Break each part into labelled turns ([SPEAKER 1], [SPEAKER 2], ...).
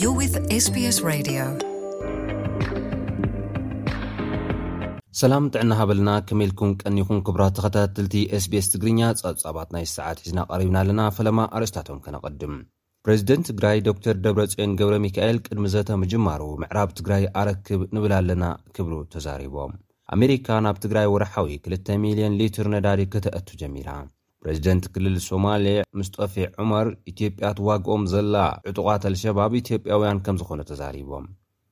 [SPEAKER 1] You're with SBS Radio.
[SPEAKER 2] ሰላም ጥዕና ሃበልና ከመይ ኢልኩም ቀኒኹም ክብራት ተኸታተልቲ ስቤስ ትግርኛ ጸብጻባት ናይ ሰዓት ሒዝና ቐሪብና ኣለና ፈለማ ኣርእስታቶም ከነቐድም ፕረዚደንት ትግራይ ዶክተር ደብረፅዮን ገብረሚካኤል ቅድሚ ዘተ ምጅማሩ ምዕራብ ትግራይ ኣረክብ ንብል ኣለና ክብሉ ተዛሪቦም። ኣሜሪካ ናብ ትግራይ ወርሓዊ ክልተ ሚልየን ሊትር ነዳዲ ከተእቱ ጀሚራ። ፕረዚደንት ክልል ሶማሌ ሙስጠፌ ዑመር ኢትዮጵያ ትዋግኦም ዘላ ዕጡቓት ኣልሸባብ ኢትዮጵያውያን ከምዝኾኑ ተዛሪቦም።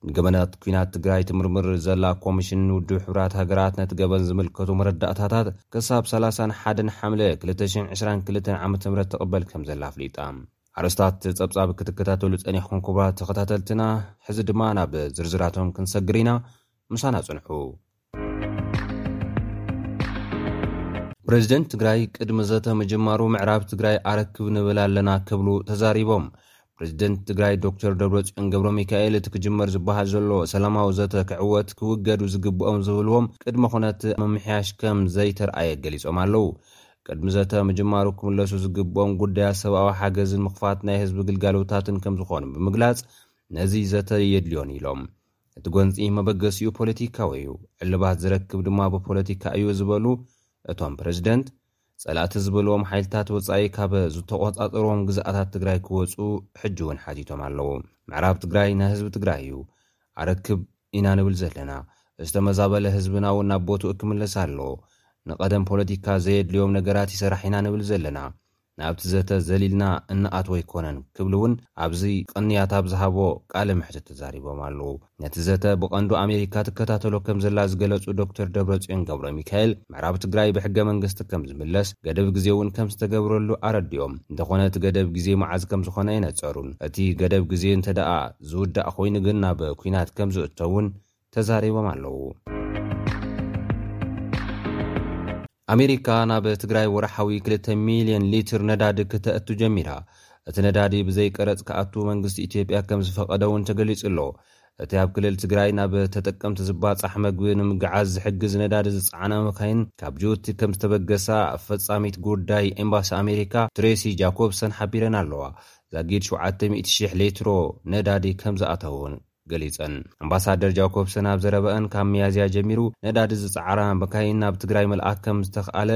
[SPEAKER 2] ንገበናት ኩናት ትግራይ ትምርምር ዘላ ኮሚሽን ውድብ ሕብራት ሃገራት ነቲ ገበን ዝምልከቱ መረዳእታታት ክሳብ ሰላሳን ሓደን ሓምለ ክልተ ሽሕን ዕስራን ክልተን ዓመተ ምህረት ትቕበል ከምዘላ ኣፍሊጣ። ኣርእስታት እቲ ጸብጻብ ክትከታተሉ ጸኒሕኩም ክቡራት ተኸታተልትና፣ ሕዚ ድማ ናብ ዝርዝራቶም ክንሰግር ኢና። ምሳና ጽንሑ። ፕሬዚደንት ትግራይ ቅድሚ ዘተ ምጅማሩ ምዕራብ ትግራይ ኣረክብ ንብል ኣለና ክብሉ ተዛሪቦም ፕሬዚደንት ትግራይ ዶክተር ደብረፅዮን ገብረ ሚካኤል እቲ ክጅመር ዝበሃል ዘሎ ሰላማዊ ዘተ ክዕወት ክውገዱ ዝግብኦም ዝብልዎም ቅድመ ኩነት ምምሕያሽ ከም ዘይተርኣየ ገሊፆም ኣለው ቅድሚ ዘተ ምጅማሩ ክምለሱ ዝግብኦም ጉዳያት ሰብኣዊ ሓገዝን ምኽፋት ናይ ህዝቢ ግልጋሎታትን ከም ዝኾኑ ብምግላፅ ነዚ ዘተ የድልዮን ኢሎም እቲ ጎንፂ መበገሲኡ ፖለቲካዊ እዩ፣ ዕልባት ዝረክብ ድማ ብፖለቲካ እዩ ዝበሉ እቶም ፕረዚደንት፣ ፀላእቲ ዝበልዎም ሓይልታት ወፃኢ ካብ ዝተቖፃፀርዎም ግዝኣታት ትግራይ ክወፁ ሕጂ እውን ሓቲቶም ኣለዉ። ምዕራብ ትግራይ ናይ ህዝቢ ትግራይ እዩ፣ ኣረክብ ኢና ንብል ዘለና፣ ዝተመዛበለ ህዝብና እውን ናብ ቦትኡ ክምለስ ኣለዎ፣ ንቐደም ፖለቲካ ዘየድልዮም ነገራት ይሰራሕ ኢና ንብል ዘለና፣ ናብቲ ዘተ ዘሊልና እንኣትዎ ኣይኮነን ክብሉ እውን ኣብዚ ቅንያት ኣብ ዝሃብዎ ቃለ መሕትት ተዛሪቦም ኣለዉ። ነቲ ዘተ ብቐንዱ ኣሜሪካ ትከታተሎ ከምዘላ ዝገለፁ ዶክተር ደብረፅዮን ገብረሚካኤል፣ ምዕራብ ትግራይ ብሕገ መንግስቲ ከምዝምለስ፣ ገደብ ግዜ እውን ከምዝተገብረሉ ኣረዲኦም። እንተኾነ እቲ ገደብ ግዜ መዓዝ ከምዝኾነ ኣይነፀሩን። እቲ ገደብ ግዜ እንተድኣ ዝውዳእ ኮይኑ ግን ናብ ኲናት ከምዝእቶ እውን ተዛሪቦም ኣለዉ። ኣሜሪካ ናብ ትግራይ ወርሓዊ ክልተ ሚልየን ሊትር ነዳዲ ክተእቱ ጀሚራ። እቲ ነዳዲ ብዘይ ቀረፅ ክኣቱ መንግስቲ ኢትዮጵያ ከም ዝፈቐደ እውን ተገሊፁ ኣሎ። እቲ ኣብ ክልል ትግራይ ናብ ተጠቀምቲ ዝባፃሕ መግቢ ንምግዓዝ ዝሕግዝ ነዳዲ ዝፀዓና መካይን ካብ ጅቡቲ ከም ዝተበገሳ ፈፃሚት ጉዳይ ኤምባሲ ኣሜሪካ ትሬሲ ጃኮብሰን ሓቢረን ኣለዋ። ዛጊድ ሸውዓተ ሚእቲ ሺሕ ሌትሮ ነዳዲ ከም ዝኣተወ እውን ገሊፀን። ኣምባሳደር ጃኮብሰን ኣብ ዘረበኣን ካብ ሚያዝያ ጀሚሩ ነዳዲ ዝፀዓራ መካይን ናብ ትግራይ ምልኣክ ከምዝተኽኣለ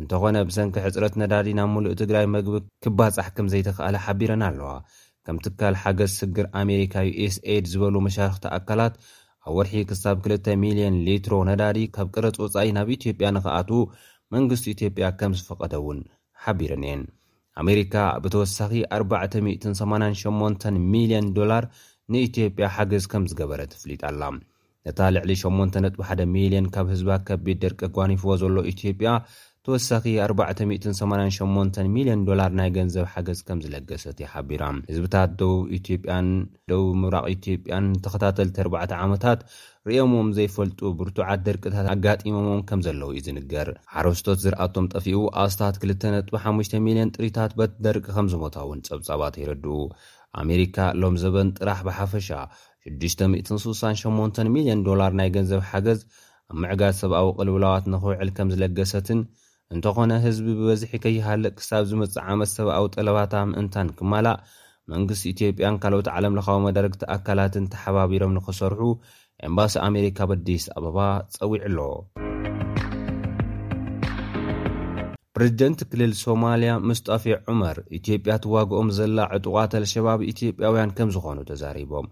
[SPEAKER 2] እንተኾነ ብሰንኪ ሕፅረት ነዳዲ ናብ ሙሉእ ትግራይ መግቢ ክባፃሕ ከምዘይተኽኣለ ሓቢረን ኣለዋ። ከም ትካል ሓገዝ ስግር ኣሜሪካ፣ ዩኤስኤይድ፣ ዝበሉ መሻርኽቲ ኣካላት ኣብ ወርሒ ክሳብ ክልተ ሚሊየን ሊትሮ ነዳዲ ካብ ቀረፅ ወፃኢ ናብ ኢትዮጵያ ንኽኣትው መንግስቲ ኢትዮጵያ ከምዝፈቐደ እውን ሓቢረን እየን። ኣሜሪካ ብተወሳኺ ኣርባዕተ ሚእትን ሰማንያን ሸሞንተን ሚልየን ዶላር ንኢትዮጵያ ሓገዝ ከም ዝገበረት እፍሊጣ ኣላ። ነታ ልዕሊ ሸሞንተ ነጥቢ ሓደ ሚልየን ካብ ህዝባ ከቢድ ደርቂ ኣጓኒፍዎ ዘሎ ኢትዮጵያ ተወሳኺ ኣርባዕተ ሚእትን ሰማንያን ሸሞንተን ሚልየን ዶላር ናይ ገንዘብ ሓገዝ ከም ዝለገሰት እያ ሓቢራ። ህዝብታት ደቡብ ኢትዮጵያን ደቡብ ምብራቕ ኢትዮጵያን ንተኸታተልቲ ኣርባዕተ ዓመታት ርእዮምዎም ዘይፈልጡ ብርቱዓት ድርቅታት ኣጋጢሞምዎም ከም ዘለዉ እዩ ዝንገር። ሓረስቶት ዝርኣቶም ጠፊኡ ኣስታት ክልተ ነጥቢ ሓሙሽተ ሚልዮን ጥሪታት በቲ ደርቂ ከም ዝሞታ እውን ጸብጻባት የረድኡ። ኣሜሪካ ሎምዘበን ጥራሕ ብሓፈሻ ሽዱሽተ ሚእትን ስሳን ሸሞንተን ሚልዮን ዶላር ናይ ገንዘብ ሓገዝ ኣብ ምዕጋት ሰብኣዊ ቅልውላዋት ንኽውዕል ከም ዝለገሰትን እንተኾነ ህዝቢ ብበዝሒ ከይሃልቅ ክሳብ ዝመጽእ ዓመት ሰብኣዊ ጠለባታ ምእንታን ክማላእ መንግስቲ ኢትዮጵያን ካልኦት ዓለም ለኻዊ መዳርግቲ ኣካላትን ተሓባቢሮም ንኽሰርሑ ኤምባሲ ኣሜሪካ ኣብ ኣዲስ ኣበባ ጸዊዑ ኣሎ። ፕረዚደንት ክልል ሶማልያ ምስጣፌ ዑመር ኢትዮጵያ ትዋግኦም ዘላ ዕጡቓት ኣልሸባብ ኢትዮጵያውያን ከምዝኾኑ ተዛሪቦም።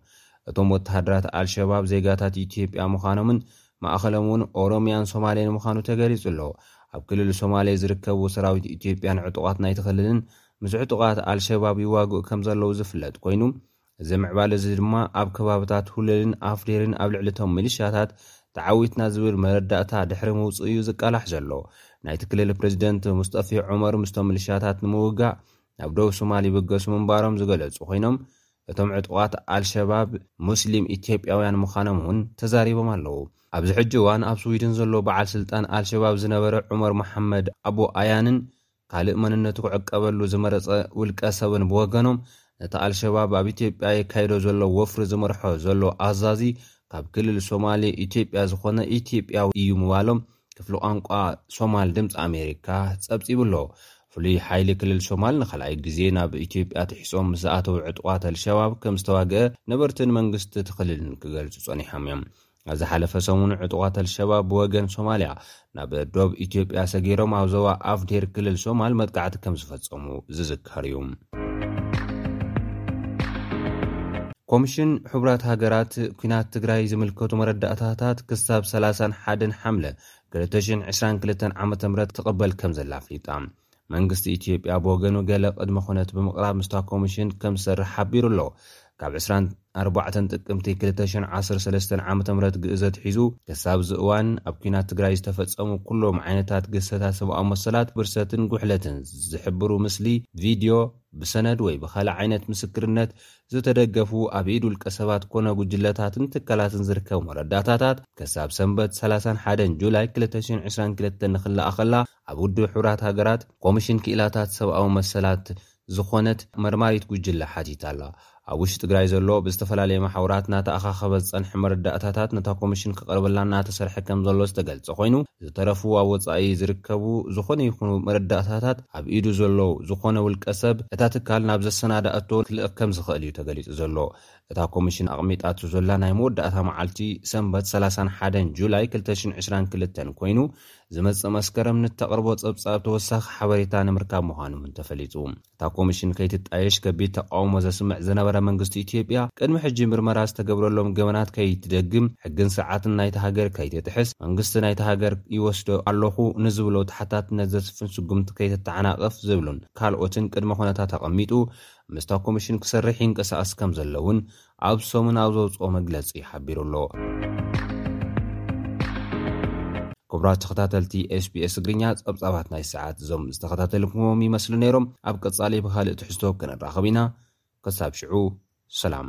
[SPEAKER 2] እቶም ወተሃደራት ኣልሸባብ ዜጋታት ኢትዮጵያ ምዃኖምን ማእኸሎም እውን ኦሮሚያን ሶማሌን ምዃኑ ተገሊፁ ኣሎ። ኣብ ክልል ሶማሌ ዝርከቡ ሰራዊት ኢትዮጵያን ዕጡቓት ናይቲ ክልልን ምስ ዕጡቓት ኣልሸባብ ይዋግኡ ከምዘለዉ ዝፍለጥ ኮይኑ እዚ ምዕባለ እዚ ድማ ኣብ ከባብታት ሁለልን ኣፍዴርን ኣብ ልዕሊ እቶም ሚሊሽያታት ተዓዊትና ዝብል መረዳእታ ድሕሪ ምውፅኡ እዩ ዝቃላሕ ዘሎ። ናይቲ ክልል ፕሬዚደንት ሙስጠፌ ዑመር ምስቶም ሚሊሽያታት ንምውጋእ ናብ ደቡብ ሶማል ይብገሱ ምንባሮም ዝገለፁ ኮይኖም እቶም ዕጡቓት ኣልሸባብ ሙስሊም ኢትዮጵያውያን ምዃኖም እውን ተዛሪቦም ኣለዉ። ኣብዚ ሕጂ እዋን ኣብ ስዊድን ዘሎ በዓል ስልጣን ኣልሸባብ ዝነበረ ዑመር መሓመድ ኣቡ ኣያንን ካልእ መንነቱ ክዕቀበሉ ዝመረጸ ውልቀ ሰብን ብወገኖም ነቲ ኣልሸባብ ኣብ ኢትዮጵያ የካይዶ ዘሎ ወፍሪ ዝመርሖ ዘሎ ኣዛዚ ካብ ክልል ሶማሌ ኢትዮጵያ ዝኾነ ኢትዮጵያዊ እዩ ምባሎም ክፍሊ ቋንቋ ሶማል ድምፂ ኣሜሪካ ፀብፂቡ ኣሎ። ፍሉይ ሓይሊ ክልል ሶማል ንካልኣይ ግዜ ናብ ኢትዮጵያ ትሒፆም ምስ ዝኣተው ዕጡቓት ኣልሸባብ ከም ዝተዋግኣ ነበርትን መንግስቲ እቲ ክልልን ክገልፁ ፀኒሖም እዮም። ኣብ ዝሓለፈ ሰሙን ዕጡቓት ኣልሸባብ ብወገን ሶማልያ ናብ ዶብ ኢትዮጵያ ሰጊሮም ኣብ ዞባ ኣፍዴር ክልል ሶማል መጥቃዕቲ ከም ዝፈፀሙ ዝዝከር እዩ። ኮምሽን ሕቡራት ሃገራት ኩናት ትግራይ ዝምልከቱ መረዳእታታት ክሳብ ሰላሳን ሓደን ሓምለ ክልተ ሽሕን ዕስራን ክልተን ዓመተ ምህረት ትቕበል ከም ዘላ ኣፍሊጣ። መንግስቲ ኢትዮጵያ ብወገኑ ገለ ቅድመ ኩነት ብምቕራብ ምስታ ኮምሽን ከም ዝሰርሕ ሓቢሩ ኣሎ። ካብ ዕስራን ኣርባዕተን ጥቅምቲ ክልተ ሽሕን ዓሰርተ ሰለስተን ዓመተ ምህረት ግእዝ ኣትሒዙ ክሳብ እዚ እዋን ኣብ ኲናት ትግራይ ዝተፈፀሙ ኩሎም ዓይነታት ግህሰታት ሰብኣዊ መሰላት ብርሰትን ጉሕለትን ዝሕብሩ ምስሊ፣ ቪድዮ፣ ብሰነድ ወይ ብኻልእ ዓይነት ምስክርነት ዝተደገፉ ኣብ ኢድ ውልቀ ሰባት ኮነ ጉጅለታትን ትካላትን ዝርከቡ መረዳእታታት ክሳብ ሰንበት ሰላሳን ሓደን ጁላይ ክልተ ሽሕን ዕስራን ክልተን ንክለኣኸላ ኣብ ውድብ ሕቡራት ሃገራት ኮሚሽን ክኢላታት ሰብኣዊ መሰላት ዝኾነት መርማሪት ጉጅለ ሓቲታ ኣላ። ኣብ ውሽጢ ትግራይ ዘሎ ብዝተፈላለየ መሓውራት እናተኣኻኸበ ዝፀንሐ መረዳእታታት ነታ ኮሚሽን ክቐርበላ እናተሰርሐ ከምዘሎ ዝተገልፀ ኮይኑ ዝተረፉ ኣብ ወፃኢ ዝርከቡ ዝኾነ ይኹኑ መረዳእታታት ኣብ ኢዱ ዘሎ ዝኾነ ውልቀ ሰብ እታ ትካል ናብ ዘሰናደኣቶ ክልእኽ ከምዝኽእል እዩ ተገሊፁ ዘሎ። እታ ኮሚሽን ኣቕሚጣቶ ዘላ ናይ መወዳእታ መዓልቲ ሰንበት ሰላሳን ሓደን ጁላይ ክልተ ሽሕን ዕስራን ክልተን ኮይኑ ዝመጽእ መስከረም ንተቕርቦ ጸብጻብ ተወሳኺ ሓበሬታ ንምርካብ ምዃኑ እውን ተፈሊጡ። እታ ኮሚሽን ከይትጣየሽ ከቢድ ተቓውሞ ዘስምዕ ዝነበረ መንግስቲ ኢትዮጵያ፣ ቅድሚ ሕጂ ምርመራ ዝተገብረሎም ገበናት ከይትደግም፣ ሕግን ስርዓትን ናይታ ሃገር ከይትጥሕስ፣ መንግስቲ ናይታ ሃገር ይወስዶ ኣለኹ ንዝብሎ ተሓታትነት ዘስፍን ስጉምቲ ከይተተዓናቕፍ ዝብሉን ካልኦትን ቅድመ ኩነታት ኣቐሚጡ ምስታ ኮሚሽን ክሰርሕ ይንቀሳቐስ ከምዘሎ እውን ኣብ ሰሙን ኣብ ዘውጽኦ መግለጺ ሓቢሩ ኣሎ። ክቡራት ተኸታተልቲ SBS ትግርኛ ጸብጻባት ናይ ሰዓት እዞም ዝተኸታተልኩምዎም ይመስሉ ነይሮም። ኣብ ቀጻሊ ብኻልእ ትሕዝቶ ክንራኸብ ኢና። ክሳብ ሽዑ ሰላም።